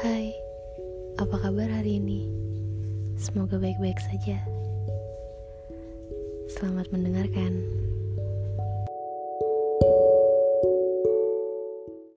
Hai, apa kabar hari ini? Semoga baik-baik saja. Selamat mendengarkan.